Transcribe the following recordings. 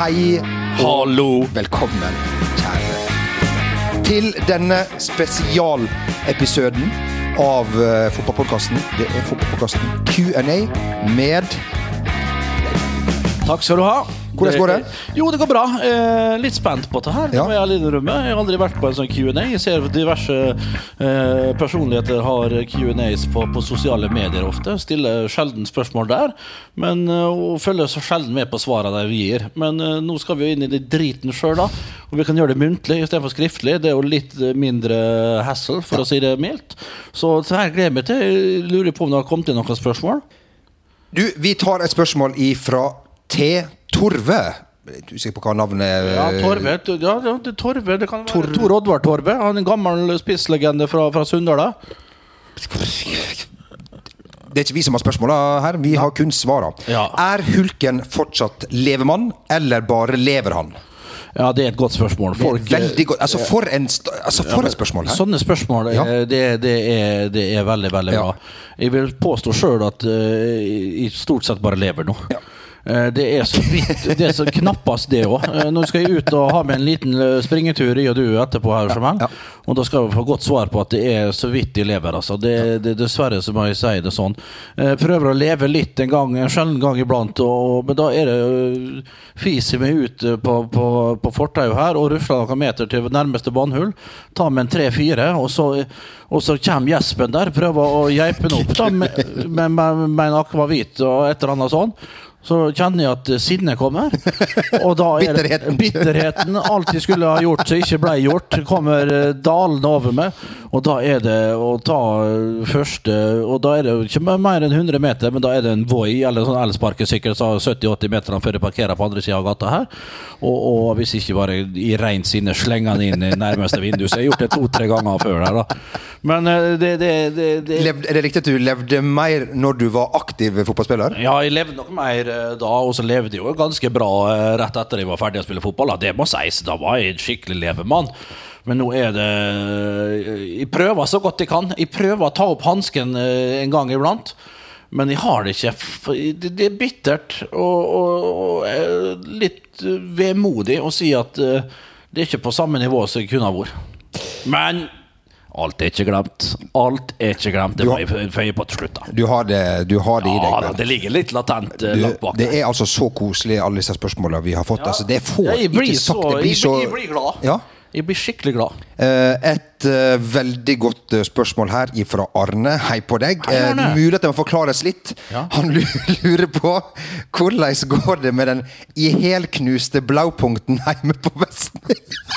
Hei Hallo. velkommen, kjære. Til denne spesialepisoden av uh, fotballpodkasten. Det er fotballpodkasten Q&A med Takk skal du ha. Hvordan går det? Jo, det går bra. Eh, litt spent på det her. Ja. Jeg. Jeg har aldri vært på en sånn Q&A. Jeg ser diverse eh, personligheter har Q&As på, på sosiale medier ofte. Stiller sjelden spørsmål der, men eh, og følger så sjelden med på svarene de gir. Men eh, nå skal vi jo inn i det driten sjøl, da. Og vi kan gjøre det muntlig istedenfor skriftlig. Det er jo litt eh, mindre hassle, for å si det mildt. Så det her gleder jeg meg til. Jeg lurer på om det har kommet inn noen spørsmål. Du, vi tar et spørsmål ifra T. Torve. Litt usikker på hva navnet er. Ja, Torve. Ja, ja, det, Torve, det kan være Tor Oddvar Torve. Han er en gammel spisslegende fra, fra Sunndal. Det er ikke vi som har spørsmåla her, vi har kun svara. Ja. Er Hulken fortsatt levemann, eller bare lever han? Ja, det er et godt spørsmål. Folk, Veldig godt. Altså, for, en, altså, for et spørsmål her. Sånne spørsmål Ja. eh, det, det, er, det er veldig, veldig Ja. bra. Jeg vil påstå sjøl at uh, jeg stort sett bare lever nå. Ja. Eh, Det er så vidt Det er så knappast det òg. Nå skal jeg ut og ha med en liten eh, springetur, i og du, etterpå her. Jamal. ja. Og da skal vi få godt svar på at det er så vidt de lever. Altså. Det, det, dessverre så må jeg si det sånn. Eh, Prøver å leve litt en gang, en sjelden gang iblant, og, men da er det fiser meg ut på, på, på fortauet her og rusler noen meter til nærmeste vannhull. Tar med en tre-fire, og så, og så kommer gjespen der. Prøver å geipe den opp da, med, med, med, med en akvavitt og et eller annet sånn. Så kjenner jeg at sinnet kommer. Og da er Bitterheten. bitterheten, alt jeg skulle ha gjort som ikke ble gjort, kommer eh, dalende over meg. Og da er det å ta eh, første Og da er det ikke mer enn 100 meter, men da er det en Voi eller sånn elsparkesykkel som har 70-80 meter før jeg parkerer på andre sida av gata her. Og, og hvis ikke bare i rent sinne slenger den inn i nærmeste vindu. Så jeg har gjort det to-tre ganger før her, da. Men eh, det, det, det, det Levde, er det riktig at du levde mer når du var aktiv fotballspiller? ja, jeg levde nok mer eh, da, og så levde jeg jo ganske bra eh, rett etter jeg var ferdig å spille fotball. Det må sies, da var jeg en skikkelig levemann. Men nå er det Jeg prøver så godt jeg kan. Jeg prøver å ta opp hansken en gang iblant. Men jeg har det ikke. Det er bittert og, og, og litt vemodig å si at det er ikke på samme nivå som jeg kunne ha vært. Men alt er ikke glemt. Alt er ikke glemt. Det må jeg føye på til slutt. da Du har det, du har det i deg. ja, da, det ligger litt latent eh, Du, langt bak. det er altså så koselig, alle disse spørsmålene vi har fått. Altså, det får Ja, jeg blir ikke sagt. så, Det blir så jeg blir glad. Ja. Jeg blir skikkelig glad. Eh, Et eh, veldig godt spørsmål her fra Arne. Hei på deg. Hei, Arne. mulig at det må forklares litt. Ja. Han lurer på hvordan går det med den ihjelknuste blaupunkten hjemme på Vestnes?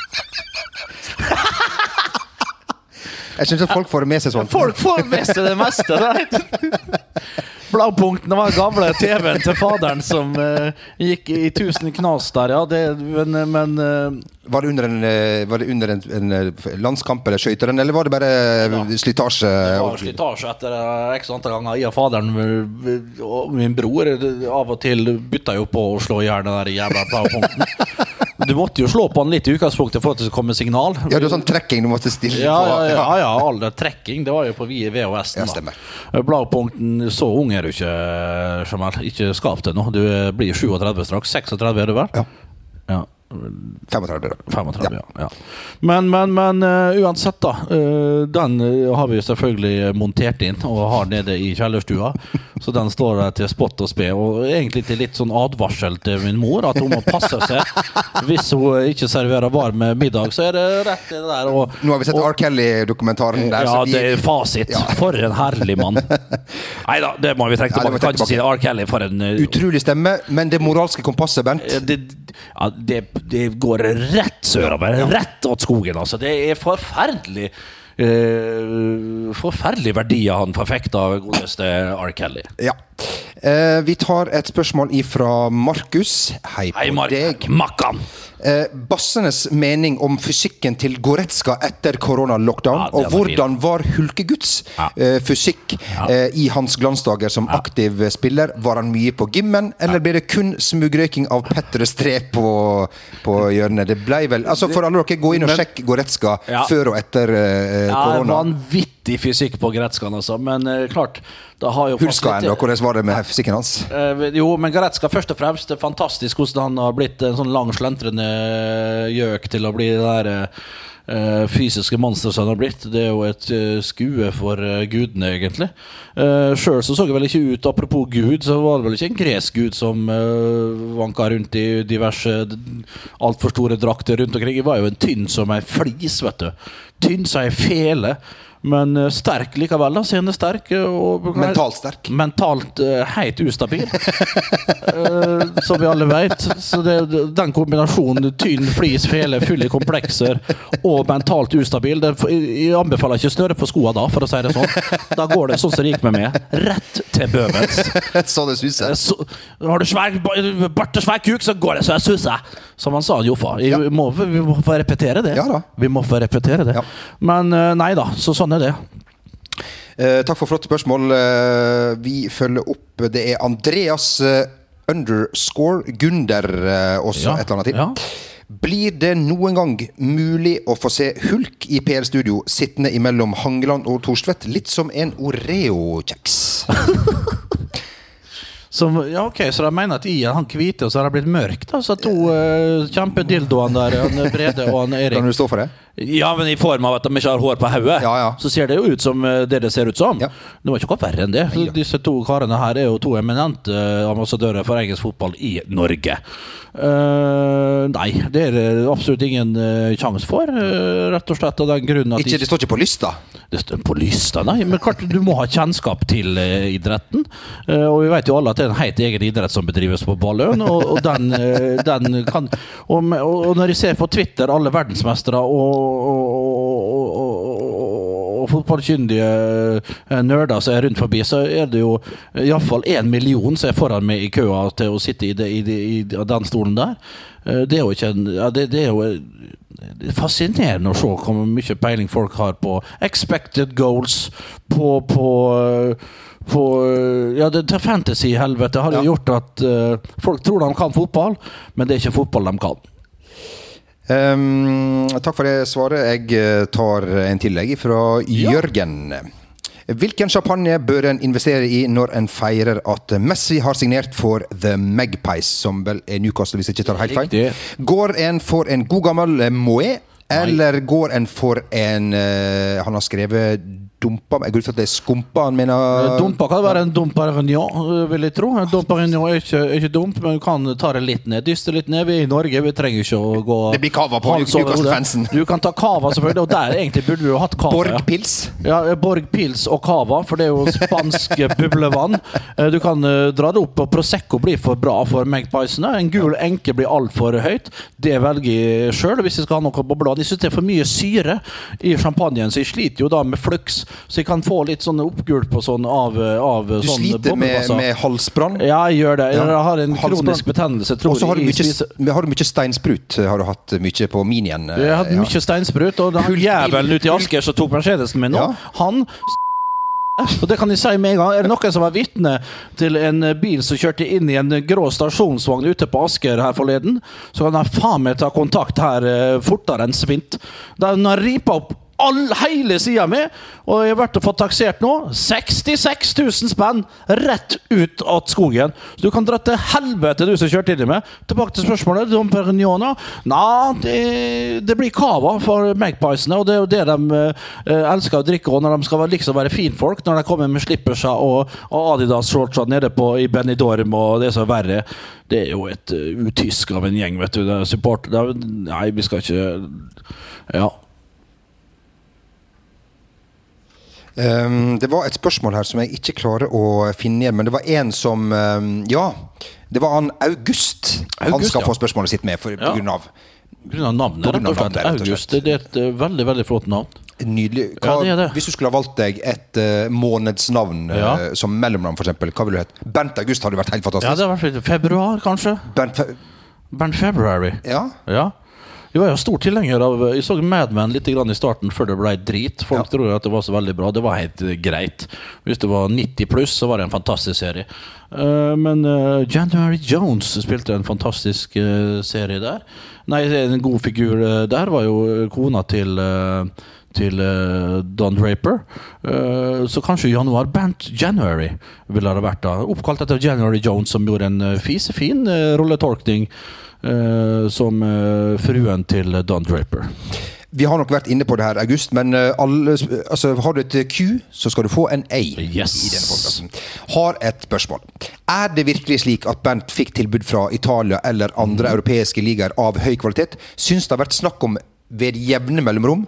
Jeg syns folk får det med seg sånn. Folk får med seg det meste. Bladpunktene var gamle TV-en til faderen som uh, gikk i tusen knas der, ja. Det, men men uh, Var det under en, eh, var det under en, en landskamp eller skøyterenn, eller var det bare ja. slitasje? det var slitasje etter eh, x antall ganger. Jeg og faderen og min bror av og til bytta jo på å slå i hjel den der jævla bladpunkten. Du måtte jo slå på den litt i utgangspunktet for at det skulle komme signal. Ja, det var sånn trekking du måtte stille Ja, på. ja, ja, ja, all det trekking, det var jo på VHS-en. Ja, stemmer. Bladpunkten, så ung er du ikke, Jamal. Ikke skap deg nå. Du blir 37 straks. 36 er du vel? Ja. ja. 35, da. 35, ja. ja. Men, men, men uh, uansett, da. Uh, den eh, har vi selvfølgelig montert inn og har nede i kjellerstua. Så den står der til spott og spe. Og egentlig til litt sånn advarsel til min mor, at hun må passe seg. Hvis hun ikke serverer varm middag, så er det rett det der. Og, Nå har vi sett og- R. Kelly-dokumentaren der. ja, så vi- det er fasit. For en herlig mann. Nei da, det må vi trekke Ja, vi trekke tilbake. Kan ikke si. R. Kelly for en uh, Utrolig stemme, men det moralske kompasset, Bent det, ja, det, det går rett sørover. Rett åt skogen, altså. Det er forferdelig Uh, Forferdelige verdier han forfekta, godeste R. Kelly. Ja. Uh, vi tar et spørsmål ifra Markus. Hei på Mark. deg. Makkan! Eh, Bassenes mening om fysikken til Goretzka etter korona-lockdown, Ja, og hvordan var Hulkeguds Ja. eh, fysikk eh, i hans glansdager som aktiv eh, spiller? Var han mye på gymmen, eller ble det kun smugrøyking av Petter Stree på, på hjørnet? Det ble vel Altså, for alle dere, gå inn og sjekk Goretzka før og etter korona. eh, Korona. vanvittig fysikk på Gretzkan, altså. Men uh, klart, det har jo Husker han da hvordan var det med fysikken hans? Uh, jo, men Gretzka først og fremst det er fantastisk hvordan han har blitt en sånn lang, slentrende gjøk til å bli det der uh, fysiske monsteret som han har blitt. Det er jo et skue for gudene, egentlig. Uh, Sjøl så så det vel ikke ut Apropos gud, så var det vel ikke en gresk gud som uh, vanka rundt i diverse altfor store drakter rundt omkring. Det var jo en tynn som ei flis, vet du. Tynn som ei fele. Men eh, sterk likevel. da, Scene sterk. eh, Og, Mentalt sterk. Mentalt uh, helt ustabil. Eh, som vi alle vet. Så det, den kombinasjonen tynn flis, fele, full i komplekser og mentalt ustabil det, Jeg anbefaler ikke å snøre på skoene da, for å si det sånn. Da går det sånn som det gikk med meg. Rett til bøvels. så det suser. Så, har du svær bart og svær kuk, så går det så jeg suser. Som han sa, Joffa. Vi, Ja. må, vi må få repetere det. Ja. Vi må få repetere det. Ja. Men eh, nei da, så sånn er det. Eh, takk for flotte spørsmål. Eh, vi følger opp. Det er Andreas eh, underscore Gunder eh, også Ja, et eller annet til. ja. Blir det noen gang mulig å få se Hulk i PL-studio sittende imellom Hangeland og Thorstvedt? Litt som en Oreo-kjeks. Som, ja, ok, Så de mener at i han hvite, og så har det blitt mørkt? Altså Så to uh, kjempedildoene der, han Brede og han Erik Kan du stå for det? Ja, men i form av at de ikke har hår på hodet, Ja, ja. så ser det jo ut som eh, det det ser ut som. Ja. Det var ikke noe verre enn det. Disse to karene her er jo to eminente eh, ambassadører for engelsk fotball i Norge. Uh, nei, det er det absolutt ingen uh, sjanse for, uh, rett og slett av den grunn at Ikke, det står ikke på lista. det står på lista, nei. Men klart, du må ha kjennskap til uh, idretten. Eh, og vi vet jo alle at det er en helt egen idrett som bedrives på Balløen. Og, og den, den kan og og når jeg ser på Twitter alle verdensmestere og, og, fotballkyndige eh, nerder som er rundt forbi, så er det jo iallfall én million som er foran meg i køa til å sitte i, det, i, det, i den stolen der. Eh, Det er jo ikke en ja, det, det er jo det er fascinerende å se hvor mye peiling folk har på expected goals, på, på, på Ja, det fantasy-helvete har jo Ja. gjort at uh, folk tror de kan fotball, men det er ikke fotball de kan. Ehm, takk for det svaret. Jeg eh, tar en tillegg fra. Jørgen. Hvilken champagne bør en investere i når en feirer at Messi har signert for The Magpies, som vel er Newcastle, hvis jeg ikke tar helt feil? Går en for en god gammel eh, Moët, eller går en for en uh, Han har skrevet dumpa Jeg går ut fra at det er skumpa han mener Dumpa kan være en dumpa Perignon, vil jeg tro. En dumpa Perignon er ikke, ikke dump, men du kan ta det litt ned. Dyste litt ned. Vi er i Norge, vi trenger ikke å gå Det blir cava på hodet. Newcastle-fansen. Du kan ta cava, selvfølgelig, og der egentlig burde du hatt cava. Borgpils. Ja, Borgpils og Cava, for det er jo spansk bublevann. Eh, Du kan eh, dra det opp, og Prosecco blir for bra for magpiesene. En gul enke blir altfor høyt. Det velger jeg sjøl hvis jeg skal ha noe boblevann. Jeg syns det er for mye syre i champagnen, så jeg sliter jo da med flux. Så jeg kan få litt sånn oppgulp og sånn av, av Du sånn sliter med, med halsbrann. Ja, jeg gjør det. Ja. Jeg har en Halsbrann. kronisk betennelse. tror Og så har du jeg har du mye steinsprut. Har du hatt mye på minien? Jeg har hatt mye steinsprut, og jævelen ute i Asker som tok Mercedesen min nå, Ja. han og det kan jeg si med en gang. Er det noen som var vitne til en bil som kjørte inn i en grå stasjonsvogn ute på Asker her forleden, så kan de faen meg ta kontakt her eh, fortere enn svint. Den har ripa opp all, hele sida mi, og jeg har fått taksert nå 66 000 spenn rett ut av skogen. Så du kan dra til helvete, du som kjørte i meg. Tilbake til spørsmålet. Dom Perignona? Nei, det, det blir cava for magpiesene, og det er jo det de eh, elsker å drikke og når de skal liksom være finfolk. Når de kommer med slippersa og, og Adidas-shortsa nede på, i Benidorm og det som er verre. Det er jo et uh, utysk av en gjeng, vet du. Det er support, det er, nei, vi skal ikke Ja. Um, det var et spørsmål her som jeg ikke klarer å finne igjen, men det var en som um, Ja, det var han August. han skal ja. få spørsmålet sitt med for, Ja. på grunn av. Navnet, rett og slett. August. Det er et eh, veldig, veldig flott navn. Nydelig. Hva, Ja, det det. Hvis du skulle ha valgt deg et uh, månedsnavn ja. uh, som mellomnavn, f.eks., hva ville du hett? Bent August hadde vært helt fantastisk. Ja, det hadde vært februar, kanskje. Bent, Fe- Bernt February. Ja. Ja. Jeg var jo stor tilhenger av Jeg så Mad Men litt grann i starten før det ble drit. Folk Ja. tror jo at det var så veldig bra. Det var helt eh, greit. Hvis det var 90 pluss, så var det en fantastisk serie. Eh, men eh, January Jones spilte en fantastisk serie der. Nei, en god figur der var jo kona til til eh, Don Draper. Eh, så kanskje Januar Bernt January ville det vært. da Oppkalt etter January Jones, som gjorde en uh, fisefin rolletolkning eh, som eh, fruen til Don Draper. Vi har nok vært inne på det her, August, men eh, alle, altså, har du et Q, så skal du få en A. Yes. i denne podcasten. Har et spørsmål. Er det virkelig slik at Bernt fikk tilbud fra Italia eller andre europeiske ligaer av høy kvalitet? Syns det har vært snakk om ved jevne mellomrom,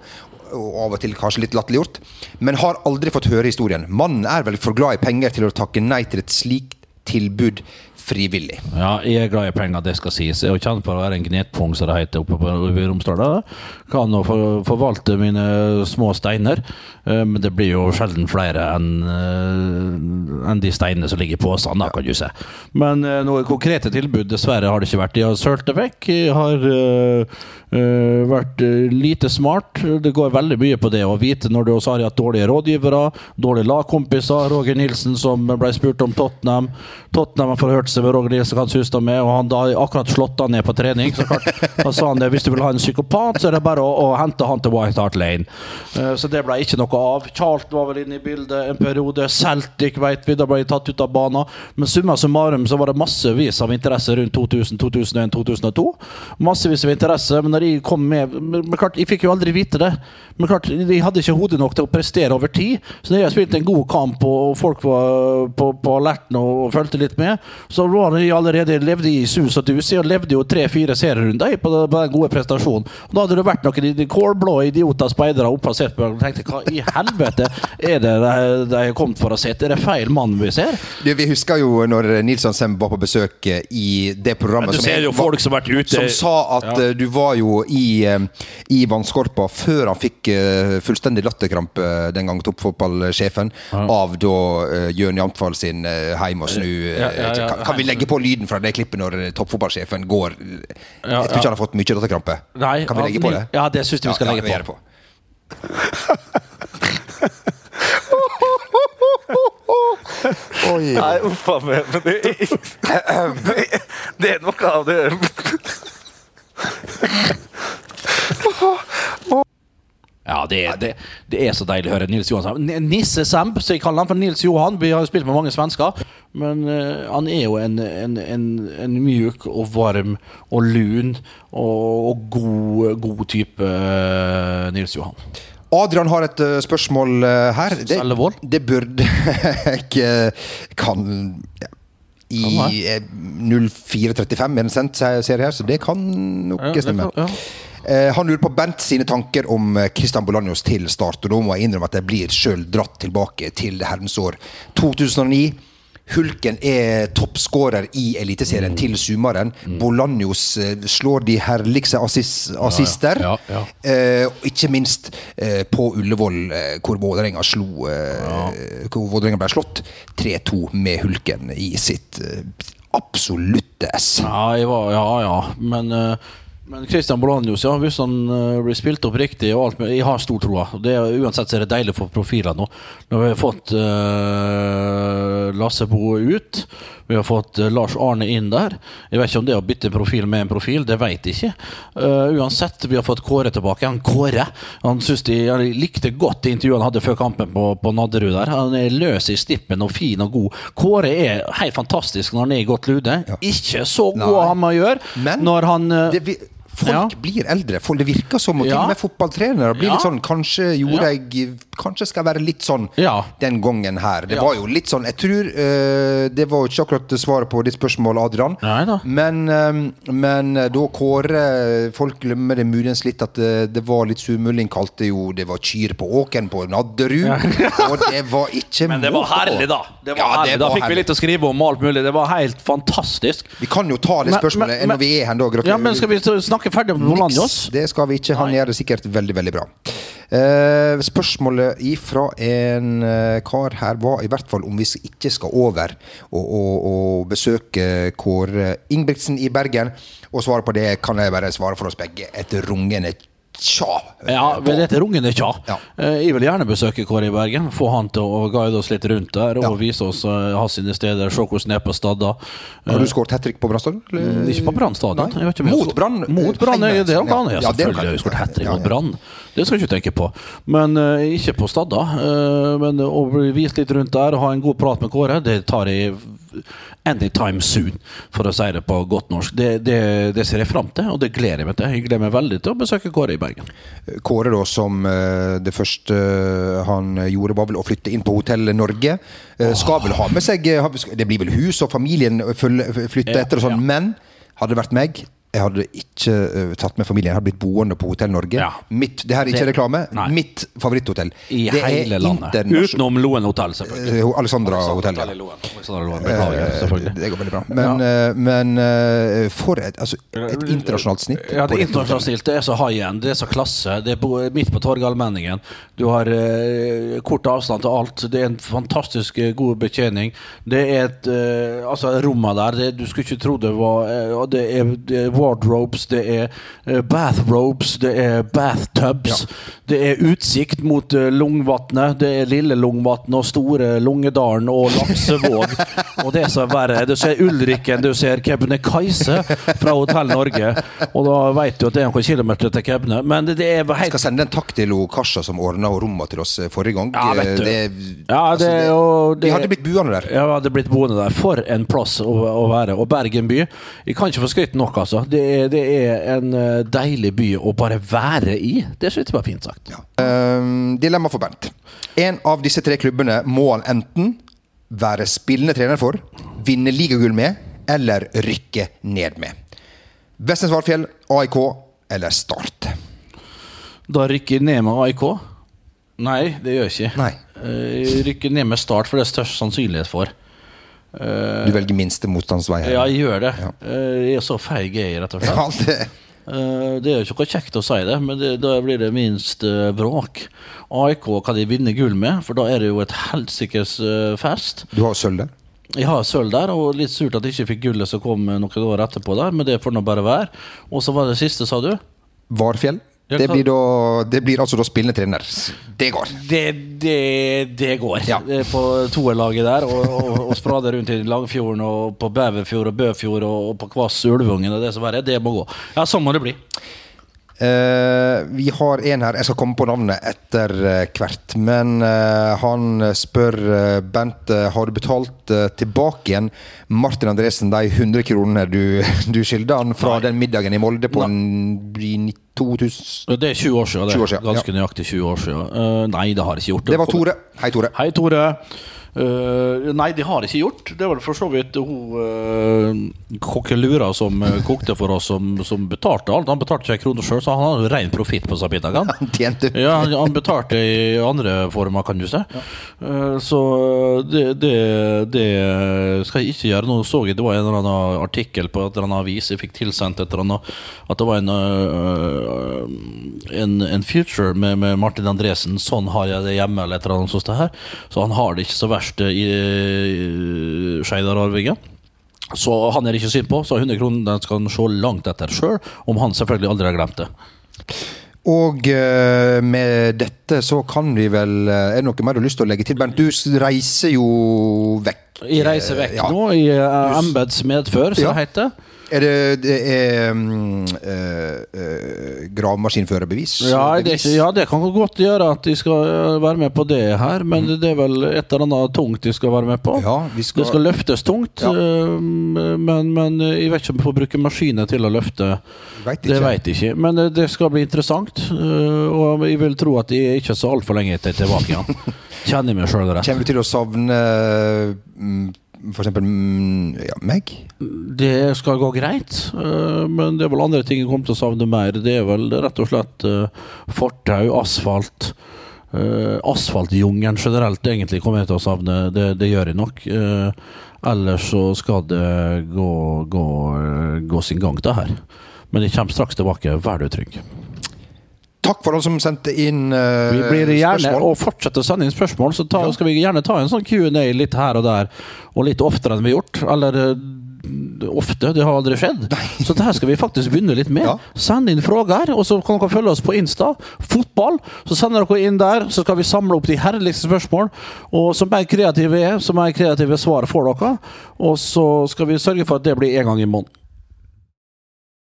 og av og til kanskje litt latterliggjort, men har aldri fått høre historien. Mannen er vel for glad i penger til å takke nei til et slikt tilbud frivillig. Ja, jeg er glad i penger, det skal sies. Jeg er kjent for å være en gnetpung, som det heter oppe på Romsdal. Kan for, forvalte mine små steiner, eh, men det blir jo sjelden flere enn eh, de steinene som ligger i posene, da, kan du se. Men eh, noe konkrete tilbud, dessverre, har det ikke vært. Jeg har sølt det vekk. Jeg har vært lite smart. Det går veldig mye på det å vite når du også har hatt dårlige rådgivere, dårlige lagkompiser. Roger Nilsen som ble spurt om Tottenham. Tottenham har forhørt seg med Roger Nilsen, hva han de er, og han da akkurat slått han ned på trening. Så klart, da sa han det, hvis du vil ha en psykopat, så er det bare å, å hente han til White Hart Lane. Eh, Så det ble ikke noe av. Charlton var vel inne i bildet en periode. Celtic vet vi, da ble de tatt ut av banen. Men summa summarum så var det massevis av interesse rundt 2000, 2001, 2002. Massevis av interesse, men når de kom med men, klart, Jeg fikk jo aldri vite det. Men klart, de hadde ikke hodet nok til å prestere over tid. Så når jeg spilte en god kamp, og folk var på, på alerten og fulgte litt med, så var de allerede levde i sus og dus. Jeg levde jo tre-fire serierunder på, den- gode prestasjonen. Og da hadde det vært noen kålblå idioter speidere oppe og sett på og tenkte hva i helvete er det de har kommet for å se? Er det feil mann vi ser? Du, vi husker jo når Nilsson Sem var på besøk eh, i det programmet du som ser jeg jo var- folk som vært ute- Som sa at Ja. eh, du var jo i, eh, i vannskorpa før han fikk fullstendig latterkrampe, den gang toppfotballsjefen, av da Jørn Jamtfall sin heim og snu. Eh, Ja, ja, ja. kan, kan vi legge på lyden fra det klippet når eh, toppfotballsjefen går Jeg tror ikke han har fått mye latterkrampe. Nei, Kan vi legge på det? Ja, det syns jeg vi skal Ja, legge vi på. Oi. Nei, uff a meg. Men det, det, det er noe av det Ja, det er, det, det er så deilig å høre Nils Johan. Nisse Semb, så jeg kaller han for Nils Johan. Vi har jo spilt med mange svensker. Men uh, han er jo en, en, en, en mjuk og varm og lun og, og god, god type uh, Nils Johan. Adrian har et uh, spørsmål her. Det, det burde jeg eh, kan ja. I eh, 0435 er den sendt, ser jeg her, så det kan nok Ja, stemme. ja. Eh, han lurer på Bent sine tanker om eh, Christian Bolanjos til start. Og da må jeg innrømme at jeg blir sjøl dratt tilbake til herrens år 2009. Hulken er toppskårer i Eliteserien Mm. til sommeren. Bolanjos eh, slår de herligste assis assister. Ja, ja. Eh, og ikke minst eh, på Ullevål, hvor Vålerenga ble slått 3-2 med Hulken i sitt absolutte ess. Ja, ja, ja. Men, men Christian Bolanjos, ja, hvis han eh, blir spilt opp riktig og alt, Jeg har stor tro. Det er, uansett så er det deilig å få profiler nå. Når vi har fått uh, Lasse Boe ut, vi har fått uh, Lars Arne inn der. Jeg vet ikke om det å bytte profil med en profil, det vet jeg ikke. Uh, uansett, vi har fått Kåre tilbake. Han Kåre han synes de, han likte godt det intervjuet han hadde før kampen på, på Nadderud. der Han er løs i stippen og fin og god. Kåre er helt fantastisk når han er i godt lude. Ikke så god Nei. må gjøre når han det, vi- folk Ja. blir eldre. Folk, det virker som og til og med fotballtrenere blir litt sånn Kanskje gjorde Ja. jeg Kanskje skal jeg være litt sånn Ja. den gangen her. Det Ja. var jo litt sånn Jeg tror uh, Det var jo ikke akkurat svaret på ditt spørsmål, Adrian. Men, eh, men eh, da Kåre Folk glemmer det muligens litt at det, det var litt surmuling. Kalte jo det var kyr på åkeren på Nadderud. og det var ikke Men det var herlig, da. Det var Ja, det herlig. Da fikk fikk vi litt å skrive om alt mulig. Det var helt fantastisk. Vi kan jo ta det spørsmålet men- når vi er her, da. Gratulerer. Ja, men Skal vi snakke snakke ferdig Bolanjos. Niks, det skal vi ikke. Han gjør det sikkert veldig, veldig bra. Uh, spørsmålet ifra en eh, kar her var i hvert fall om vi ikke skal over og, og, og besøke Kåre Ingebrigtsen i Bergen. Og svaret på det kan jeg bare svare for oss begge. Et rungende tja. Ja, ved dette rungende tja. Ja. Eh, Jeg vil gjerne besøke Kåre i Bergen. Få han til å guide oss litt rundt der og Ja. vise oss eh, hans sine steder. Se hvordan det er på Stadda. Har du skåret hat trick på Brann stadion? Mm, Ikke på Brann stadion. Mot Brann, Mot Brann, er det kan jeg. Ja, Selvfølgelig har jeg. skåret hat trick mot. Brann. Det skal du ikke tenke på. Men eh, ikke på Stadda. Eh, men å bli vist litt rundt der og ha en god prat med Kåre, det tar jeg anytime soon, for å si det på godt norsk. Det, det, det ser jeg fram til, og det gleder jeg meg til. Jeg gleder meg veldig til å besøke Kåre i Bergen. Kåre, da, som eh, det første eh, han gjorde, var vel å flytte inn på Hotell Norge. Eh, Skal vel ha med seg eh, Det blir vel hus, og familien flytter etter og sånn. Men hadde det vært meg jeg hadde ikke uh, tatt med familien. Jeg hadde blitt boende på Hotell Norge. Ja. Mitt, det her er ikke reklame. Nei. Mitt favoritthotell. I det hele landet. Utenom Loen hotell, selvfølgelig. Eh, Alexandra hotell. Hotel Loen. Loen, Beklager, selvfølgelig. Det går veldig bra. Men, eh, men uh, for et, altså, et internasjonalt snitt. Ja, det er internasjonalt snitt, Det er så high end, det er så klasse. Det er midt på Torgallmenningen. Du har uh, kort avstand til alt. Det er en fantastisk eh, god betjening. Det er et uh, Altså, rommene der det, Du skulle ikke tro det var uh, det, er, det er wardrobes, det er eh, bathrobes, det er bathtubs. Det er utsikt mot uh, Lungvatnet. Det er Lille Lungvatnet og Store Lungedalen og Laksevåg. og det som er verre, du ser Ulriken, du ser Kebnekaise fra Hotell Norge. Og da vet du at det er noen kilometer til Kebne. Men det, er helt skal sende en takk til Kasha som ordna rommene til oss eh, forrige gang. Ja, vet du. Det, Ja, altså, det, og det, Vi hadde blitt buende der. Ja, vi hadde blitt boende der. For en plass å, å være. Og Bergen by. Jeg kan ikke få skrytt nok, altså. Det er, det er en eh, deilig by å bare være i. Det syns jeg var fint sagt. Um, dilemma for Bernt. En av disse tre klubbene må han enten være spillende trener for, vinne ligagull med, eller rykke ned med. Vestnes Valfjell, AIK eller Start? Da rykker jeg ned med AIK? Nei, det gjør jeg ikke. Nei. Eh, Jeg rykker ned med Start, for det er størst sannsynlighet for. Du velger minste motstandsvei vei? Ja, jeg gjør det. Ja. Jeg er så feig, jeg, rett og slett. Ja, det, Eh, Det er jo ikke noe kjekt å si det, men det, da blir det minst eh, bråk. AIK kan de vinne gull med, for da er det jo et helsikes eh, fest. du har sølv der. Jeg har sølv der, og litt surt at jeg ikke fikk gullet som kom noen år etterpå der, men det får nå bare være. Og så var det siste, sa du? Varfjell. Ja, Det blir, da, det blir altså da spillende trener. Det går. Det, det, det går. Ja. På toerlaget der, og, og, og sprade rundt i Langfjorden og på Bæverfjord og Bøfjord og, og på Kvass Ulvungen og det som verre. Det må gå. Ja, sånn må det bli. Eh, vi har en her, jeg skal komme på navnet etter uh, hvert. Men uh, han spør Bent, har du betalt tilbake igjen Martin Andresen de 100 kronene du, du skylda han fra den middagen i Molde på en, i 2000 Det er 20 år siden. Det. 20 år siden, Ganske nøyaktig 20 år siden. Nei, det har jeg ikke gjort. Det var Tore. Hei, Tore. Hei, Tore. Eh, nei, det har jeg ikke gjort. Det var for så vidt hun uh, kokkelura som uh, kokte for oss, som, som betalte alt. Han betalte ikke en krone sjøl, så han hadde ren profitt på seg middagene. Han Ja, han, betalte i andre former, kan du si. Uh, så det, det, det skal jeg ikke gjøre. Nå så jeg det var en eller annen artikkel på eller annet avis jeg fikk tilsendt et eller annet, at det var en, eh, en, en future med, med Martin Andresen. Sånn har jeg det hjemme, eller et eller annet sånt. her. Så han har det ikke så verst i, i Skeidar-arvingen. Så han er ikke synd på, så 100 kroner den skal han se langt etter sjøl, om han selvfølgelig aldri har glemt det. Og eh, med dette så kan vi vel eh, Er det noe mer du har lyst til å legge til, Bernt? Du reiser jo vekk. Jeg reiser vekk Ja. nå, i embets medfør, som Ja. det heter. Er det, det er eh, eh, gravemaskinførerbevis? Ja ja, det kan godt gjøre at de skal uh, være med på det her, men det er vel et eller annet tungt de skal være med på. Ja, vi skal- Det skal løftes tungt, Ja. uh, men, men uh, jeg vet ikke om vi får bruke maskiner til å løfte. Vet Det vet jeg ikke, men det skal bli interessant. Og jeg vil tro at de er ikke så altfor lenge til tilbake igjen. Kjenner meg sjøl rett. Kommer du til å savne eksempel mm, ja, meg? Det skal gå greit, øh, men det er vel andre ting jeg kommer til å savne mer. Det er vel rett og slett øh, fortau, asfalt. Uh, Asfaltjungelen generelt egentlig kommer jeg til å savne. Det, det gjør jeg nok. Ellers så skal det gå, gå, gå sin gang, det her. Men jeg kommer straks tilbake. Vær du trygg. Takk for alle som sendte inn uh, Vi blir gjerne spørsmål. og fortsetter å sende inn spørsmål, så ta, Ja. skal vi gjerne ta en sånn Q&A litt her og der, og litt oftere enn vi har gjort. Eller eh, ofte, det har aldri skjedd. Så det her skal vi faktisk begynne litt med. Ja. Send inn frågor, og så kan dere følge oss på Insta. Fotball. Så sender dere inn der, så skal vi samle opp de herligste spørsmål. Og som mer kreative er, så mer kreative svar får dere. Og så skal vi sørge for at det blir en gang i måneden.